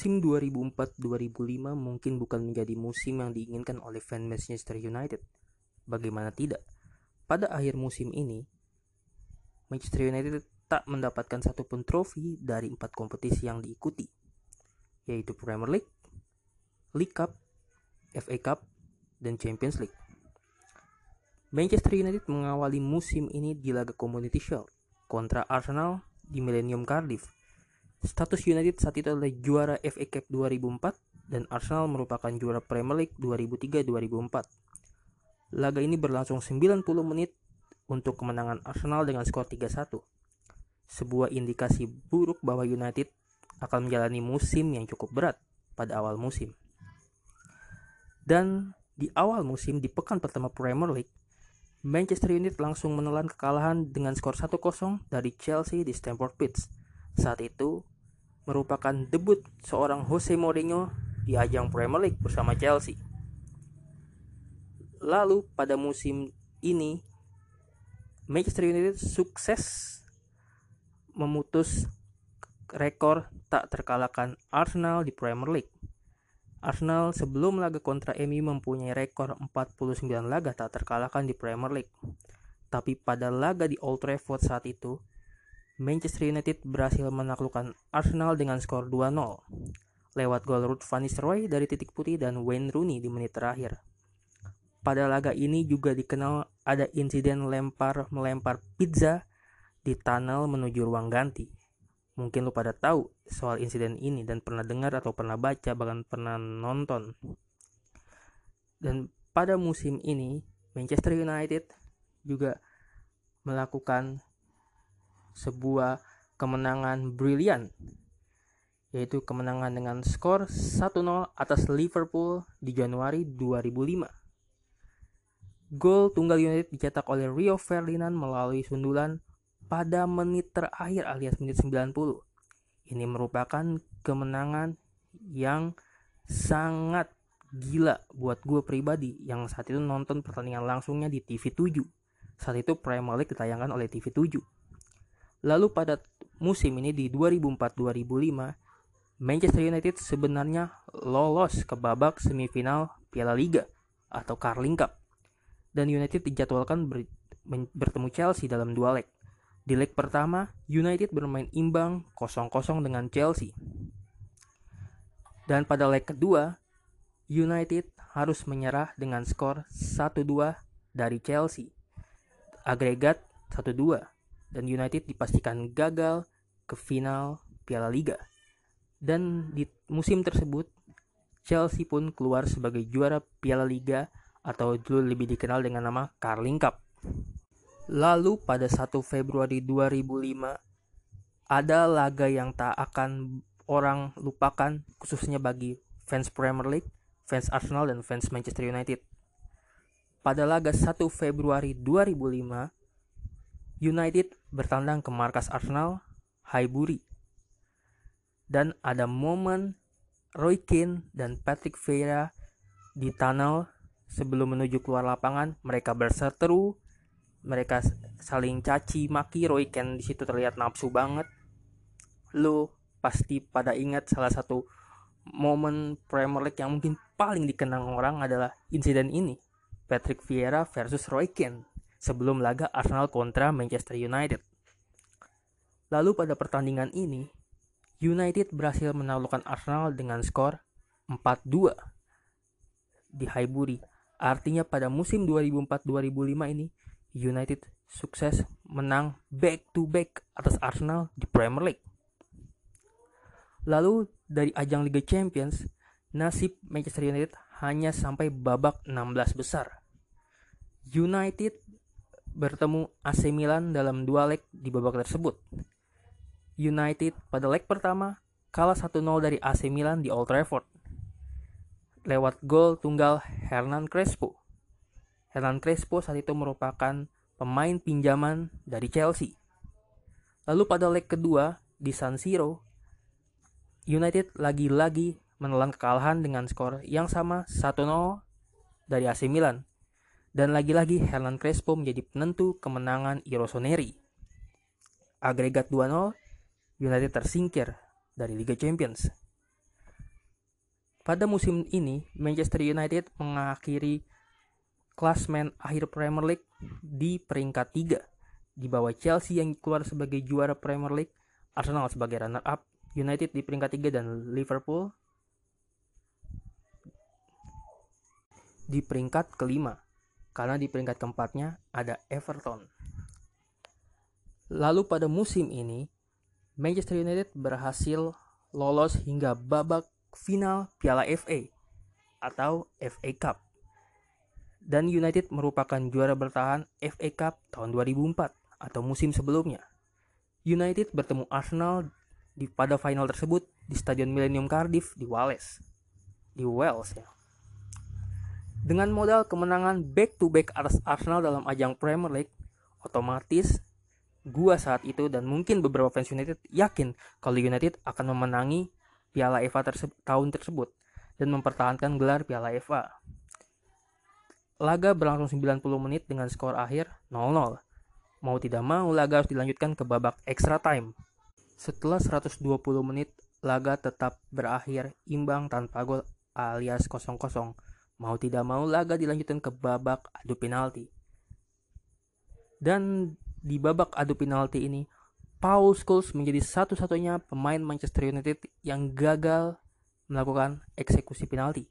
Musim 2004-2005 mungkin bukan menjadi musim yang diinginkan oleh fan Manchester United. Bagaimana tidak? Pada akhir musim ini, Manchester United tak mendapatkan satupun trofi dari empat kompetisi yang diikuti, yaitu Premier League, League Cup, FA Cup, dan Champions League. Manchester United mengawali musim ini di laga Community Shield kontra Arsenal di Millennium Cardiff Status United saat itu adalah juara FA Cup 2004 dan Arsenal merupakan juara Premier League 2003-2004. Laga ini berlangsung 90 menit untuk kemenangan Arsenal dengan skor 3-1. Sebuah indikasi buruk bahwa United akan menjalani musim yang cukup berat pada awal musim. Dan di awal musim di pekan pertama Premier League, Manchester United langsung menelan kekalahan dengan skor 1-0 dari Chelsea di Stamford Bridge. Saat itu, merupakan debut seorang Jose Mourinho di ajang Premier League bersama Chelsea. Lalu pada musim ini Manchester United sukses memutus rekor tak terkalahkan Arsenal di Premier League. Arsenal sebelum laga kontra MU mempunyai rekor 49 laga tak terkalahkan di Premier League. Tapi pada laga di Old Trafford saat itu, Manchester United berhasil menaklukkan Arsenal dengan skor 2-0 lewat gol Ruth van Nistelrooy dari titik putih dan Wayne Rooney di menit terakhir. Pada laga ini juga dikenal ada insiden lempar melempar pizza di tunnel menuju ruang ganti. Mungkin lu pada tahu soal insiden ini dan pernah dengar atau pernah baca bahkan pernah nonton. Dan pada musim ini Manchester United juga melakukan sebuah kemenangan brilian yaitu kemenangan dengan skor 1-0 atas Liverpool di Januari 2005. Gol tunggal United dicetak oleh Rio Ferdinand melalui sundulan pada menit terakhir alias menit 90. Ini merupakan kemenangan yang sangat gila buat gue pribadi yang saat itu nonton pertandingan langsungnya di TV 7. Saat itu Premier League ditayangkan oleh TV 7 Lalu pada musim ini di 2004-2005, Manchester United sebenarnya lolos ke babak semifinal Piala Liga atau Carling Cup. Dan United dijadwalkan ber, bertemu Chelsea dalam dua leg. Di leg pertama, United bermain imbang 0-0 dengan Chelsea. Dan pada leg kedua, United harus menyerah dengan skor 1-2 dari Chelsea. Agregat 1-2 dan United dipastikan gagal ke final Piala Liga. Dan di musim tersebut Chelsea pun keluar sebagai juara Piala Liga atau dulu lebih dikenal dengan nama Carling Cup. Lalu pada 1 Februari 2005 ada laga yang tak akan orang lupakan khususnya bagi fans Premier League, fans Arsenal dan fans Manchester United. Pada laga 1 Februari 2005 United bertandang ke markas Arsenal, Highbury. Dan ada momen Roy Keane dan Patrick Vieira di tunnel sebelum menuju keluar lapangan, mereka berseteru, mereka saling caci maki, Roy Keane di situ terlihat nafsu banget. Lo pasti pada ingat salah satu momen Premier League yang mungkin paling dikenang orang adalah insiden ini. Patrick Vieira versus Roy Keane sebelum laga Arsenal kontra Manchester United. Lalu pada pertandingan ini, United berhasil menaklukkan Arsenal dengan skor 4-2 di Highbury. Artinya pada musim 2004-2005 ini, United sukses menang back to back atas Arsenal di Premier League. Lalu dari ajang Liga Champions, nasib Manchester United hanya sampai babak 16 besar. United bertemu AC Milan dalam dua leg di babak tersebut. United pada leg pertama kalah 1-0 dari AC Milan di Old Trafford lewat gol tunggal Hernan Crespo. Hernan Crespo saat itu merupakan pemain pinjaman dari Chelsea. Lalu pada leg kedua di San Siro, United lagi-lagi menelan kekalahan dengan skor yang sama 1-0 dari AC Milan dan lagi-lagi Hernan Crespo menjadi penentu kemenangan Irosoneri. Agregat 2-0, United tersingkir dari Liga Champions. pada musim ini Manchester United mengakhiri klasmen akhir Premier League di peringkat 3 di bawah Chelsea yang keluar sebagai juara Premier League, Arsenal sebagai runner up, United di peringkat 3 dan Liverpool di peringkat kelima karena di peringkat keempatnya ada Everton. Lalu pada musim ini Manchester United berhasil lolos hingga babak final Piala FA atau FA Cup. Dan United merupakan juara bertahan FA Cup tahun 2004 atau musim sebelumnya. United bertemu Arsenal di pada final tersebut di Stadion Millennium Cardiff di Wales. Di Wales ya. Dengan modal kemenangan back to back Arsenal dalam ajang Premier League, otomatis gua saat itu dan mungkin beberapa fans United yakin kalau United akan memenangi Piala FA terse tahun tersebut dan mempertahankan gelar Piala FA. Laga berlangsung 90 menit dengan skor akhir 0-0. Mau tidak mau, laga harus dilanjutkan ke babak extra time. Setelah 120 menit, laga tetap berakhir imbang tanpa gol alias 0-0. Mau tidak mau, laga dilanjutkan ke babak adu penalti. Dan di babak adu penalti ini, Paul Scholes menjadi satu-satunya pemain Manchester United yang gagal melakukan eksekusi penalti.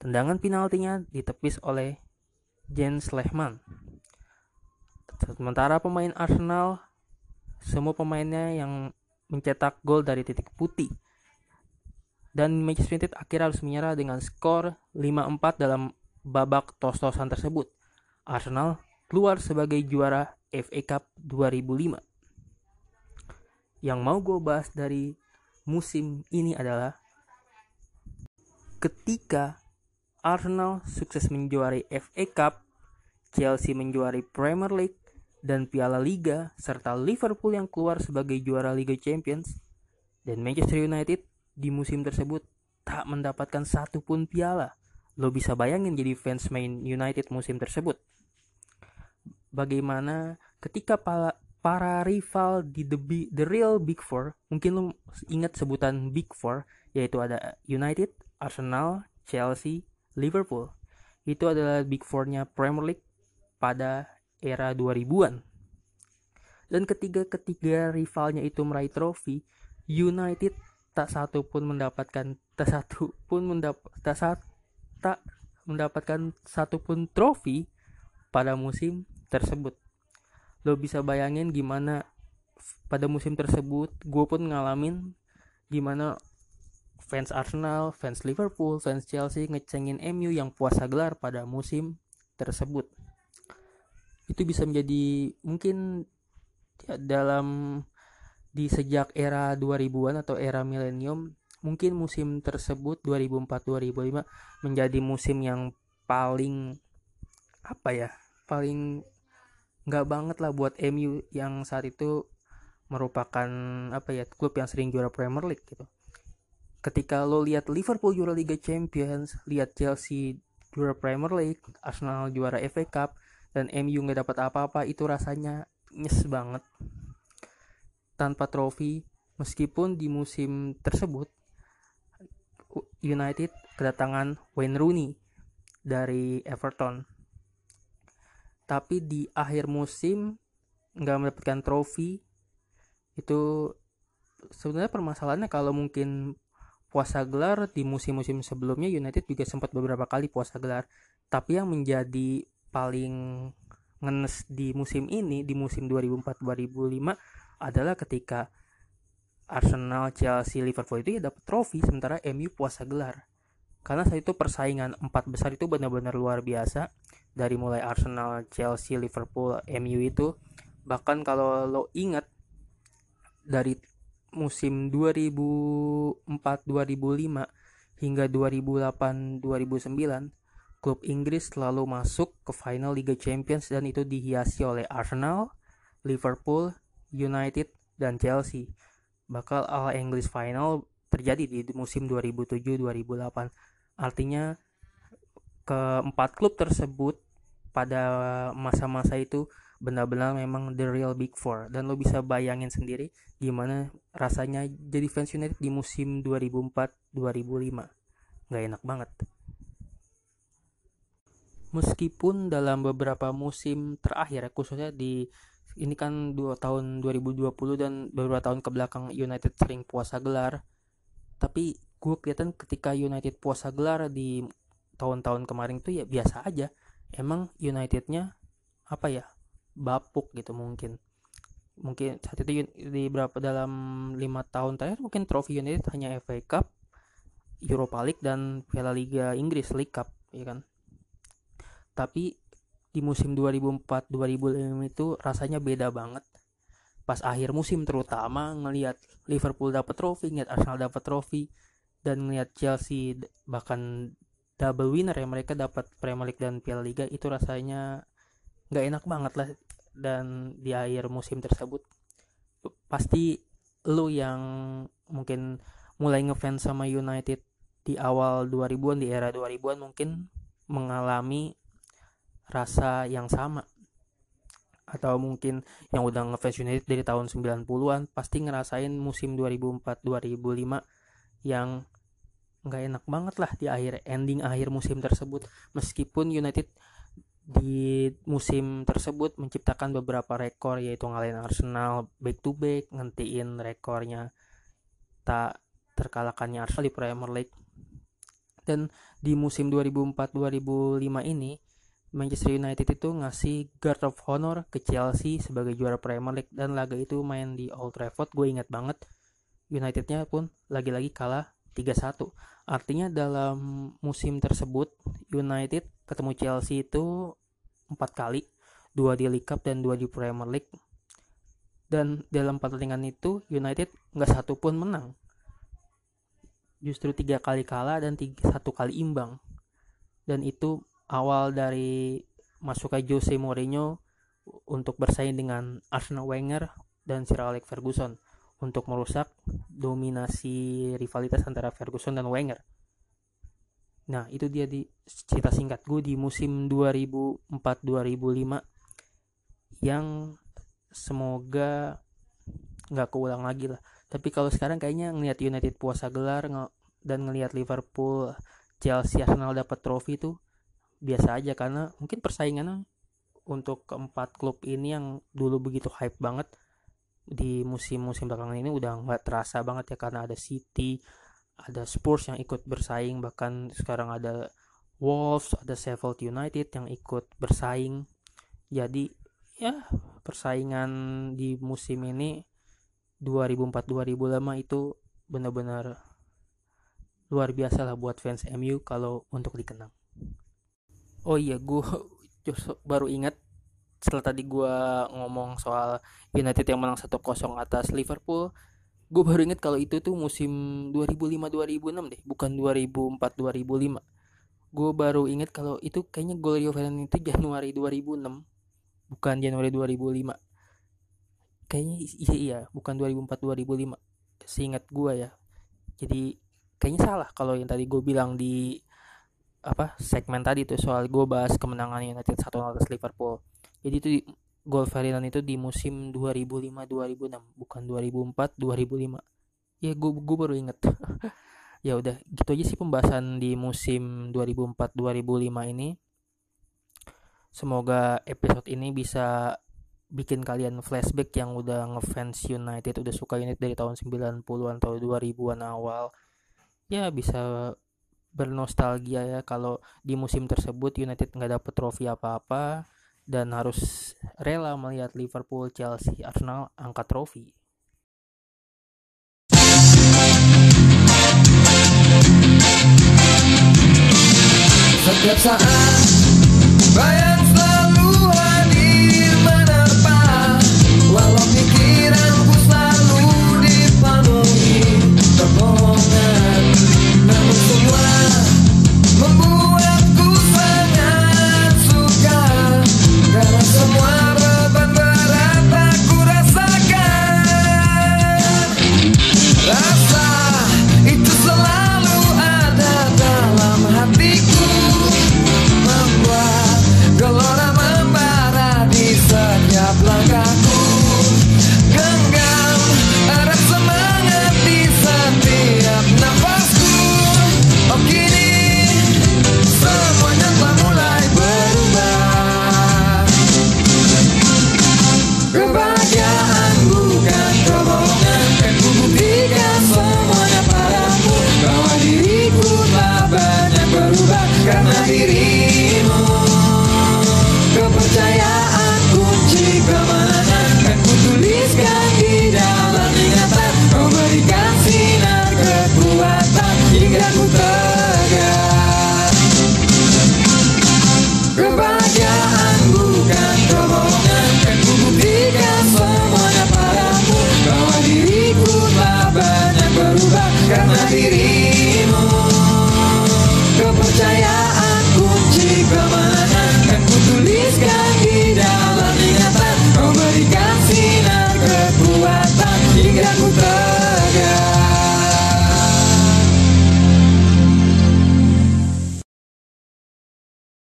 Tendangan penaltinya ditepis oleh Jens Lehmann. Sementara pemain Arsenal, semua pemainnya yang mencetak gol dari titik putih. Dan Manchester United akhirnya harus menyerah dengan skor 5-4 dalam babak tos-tosan tersebut. Arsenal keluar sebagai juara FA Cup 2005 yang mau gue bahas dari musim ini adalah ketika Arsenal sukses menjuarai FA Cup, Chelsea menjuarai Premier League dan Piala Liga, serta Liverpool yang keluar sebagai juara Liga Champions, dan Manchester United di musim tersebut tak mendapatkan satu pun piala. Lo bisa bayangin jadi fans main United musim tersebut. Bagaimana ketika para, para rival di the, the real Big Four, mungkin lo ingat sebutan Big Four, yaitu ada United, Arsenal, Chelsea, Liverpool. Itu adalah Big Four-nya Premier League pada era 2000-an. Dan ketiga-ketiga rivalnya itu meraih trofi, United tak satu pun mendapatkan tak satu pun mendapat tak, saat, tak mendapatkan satu pun trofi pada musim tersebut lo bisa bayangin gimana pada musim tersebut gue pun ngalamin gimana fans Arsenal, fans Liverpool, fans Chelsea ngecengin MU yang puasa gelar pada musim tersebut. Itu bisa menjadi mungkin ya, dalam di sejak era 2000-an atau era milenium mungkin musim tersebut 2004-2005 menjadi musim yang paling apa ya paling nggak banget lah buat MU yang saat itu merupakan apa ya klub yang sering juara Premier League gitu. Ketika lo lihat Liverpool juara Liga Champions, lihat Chelsea juara Premier League, Arsenal juara FA Cup, dan MU nggak dapat apa-apa, itu rasanya nyes banget. Tanpa trofi, meskipun di musim tersebut United kedatangan Wayne Rooney dari Everton. Tapi di akhir musim nggak mendapatkan trofi itu sebenarnya permasalahannya kalau mungkin puasa gelar di musim-musim sebelumnya United juga sempat beberapa kali puasa gelar. Tapi yang menjadi paling ngenes di musim ini di musim 2004-2005 adalah ketika Arsenal, Chelsea, Liverpool itu ya dapat trofi sementara MU puasa gelar. Karena saat itu persaingan empat besar itu benar-benar luar biasa dari mulai Arsenal, Chelsea, Liverpool, MU itu. Bahkan kalau lo ingat dari musim 2004-2005 hingga 2008-2009 klub Inggris selalu masuk ke final Liga Champions dan itu dihiasi oleh Arsenal, Liverpool, United, dan Chelsea. Bakal All English Final terjadi di musim 2007-2008 Artinya keempat klub tersebut pada masa-masa itu benar-benar memang the real big four. Dan lo bisa bayangin sendiri gimana rasanya jadi fans United di musim 2004-2005 nggak enak banget. Meskipun dalam beberapa musim terakhir khususnya di ini kan dua tahun 2020 dan beberapa tahun ke belakang United sering puasa gelar. Tapi gue kelihatan ketika United puasa gelar di tahun-tahun kemarin tuh ya biasa aja. Emang Unitednya apa ya? Bapuk gitu mungkin. Mungkin saat itu di berapa dalam lima tahun terakhir mungkin trofi United hanya FA Cup Europa League dan Piala Liga Inggris League Cup ya kan? Tapi di musim 2004-2005 itu rasanya beda banget. Pas akhir musim terutama ngelihat Liverpool dapat trofi, ngelihat Arsenal dapat trofi dan ngelihat Chelsea bahkan double winner ya mereka dapat Premier League dan Piala Liga itu rasanya nggak enak banget lah. Dan di akhir musim tersebut pasti lu yang mungkin mulai ngefans sama United di awal 2000-an di era 2000-an mungkin mengalami rasa yang sama. Atau mungkin yang udah ngefans United dari tahun 90-an pasti ngerasain musim 2004-2005 yang nggak enak banget lah di akhir ending akhir musim tersebut. Meskipun United di musim tersebut menciptakan beberapa rekor yaitu ngalahin Arsenal back to back ngentiin rekornya tak terkalahkannya Arsenal di Premier League. Dan di musim 2004-2005 ini Manchester United itu ngasih guard of honor ke Chelsea sebagai juara Premier League dan laga itu main di Old Trafford. Gue ingat banget Unitednya pun lagi-lagi kalah 3-1 artinya dalam musim tersebut United ketemu Chelsea itu empat kali dua di League Cup dan dua di Premier League. Dan dalam pertandingan itu United nggak satu pun menang. Justru tiga kali kalah dan tiga, satu kali imbang. Dan itu awal dari masuknya Jose Mourinho untuk bersaing dengan Arsenal Wenger dan Sir Alex Ferguson untuk merusak dominasi rivalitas antara Ferguson dan Wenger. Nah, itu dia di cerita singkat gue di musim 2004-2005 yang semoga nggak keulang lagi lah. Tapi kalau sekarang kayaknya ngelihat United puasa gelar dan ngelihat Liverpool, Chelsea, Arsenal dapat trofi itu biasa aja karena mungkin persaingannya untuk keempat klub ini yang dulu begitu hype banget di musim-musim belakangan ini udah nggak terasa banget ya karena ada City, ada Spurs yang ikut bersaing bahkan sekarang ada Wolves, ada Sheffield United yang ikut bersaing. Jadi ya persaingan di musim ini 2004-2005 itu benar-benar luar biasa lah buat fans MU kalau untuk dikenang oh iya gue baru ingat setelah tadi gue ngomong soal United yang menang 1-0 atas Liverpool gue baru inget kalau itu tuh musim 2005-2006 deh bukan 2004-2005 gue baru inget kalau itu kayaknya gol Rio Ferdinand itu Januari 2006 bukan Januari 2005 kayaknya iya, iya bukan 2004-2005 seingat gue ya. Jadi kayaknya salah kalau yang tadi gue bilang di apa segmen tadi tuh soal gue bahas kemenangan United satu atas Liverpool. Jadi itu gol Ferdinand itu di musim 2005 2006 bukan 2004 2005 ya gue gue baru inget. Ya udah gitu aja sih pembahasan di musim 2004 2005 ini. Semoga episode ini bisa bikin kalian flashback yang udah ngefans United udah suka United dari tahun 90-an atau 2000-an awal. Ya bisa bernostalgia ya kalau di musim tersebut United nggak dapet trofi apa-apa dan harus rela melihat Liverpool, Chelsea, Arsenal angkat trofi. Setiap saat bayang selalu hadir menerpa walau pikiranku Goodbye.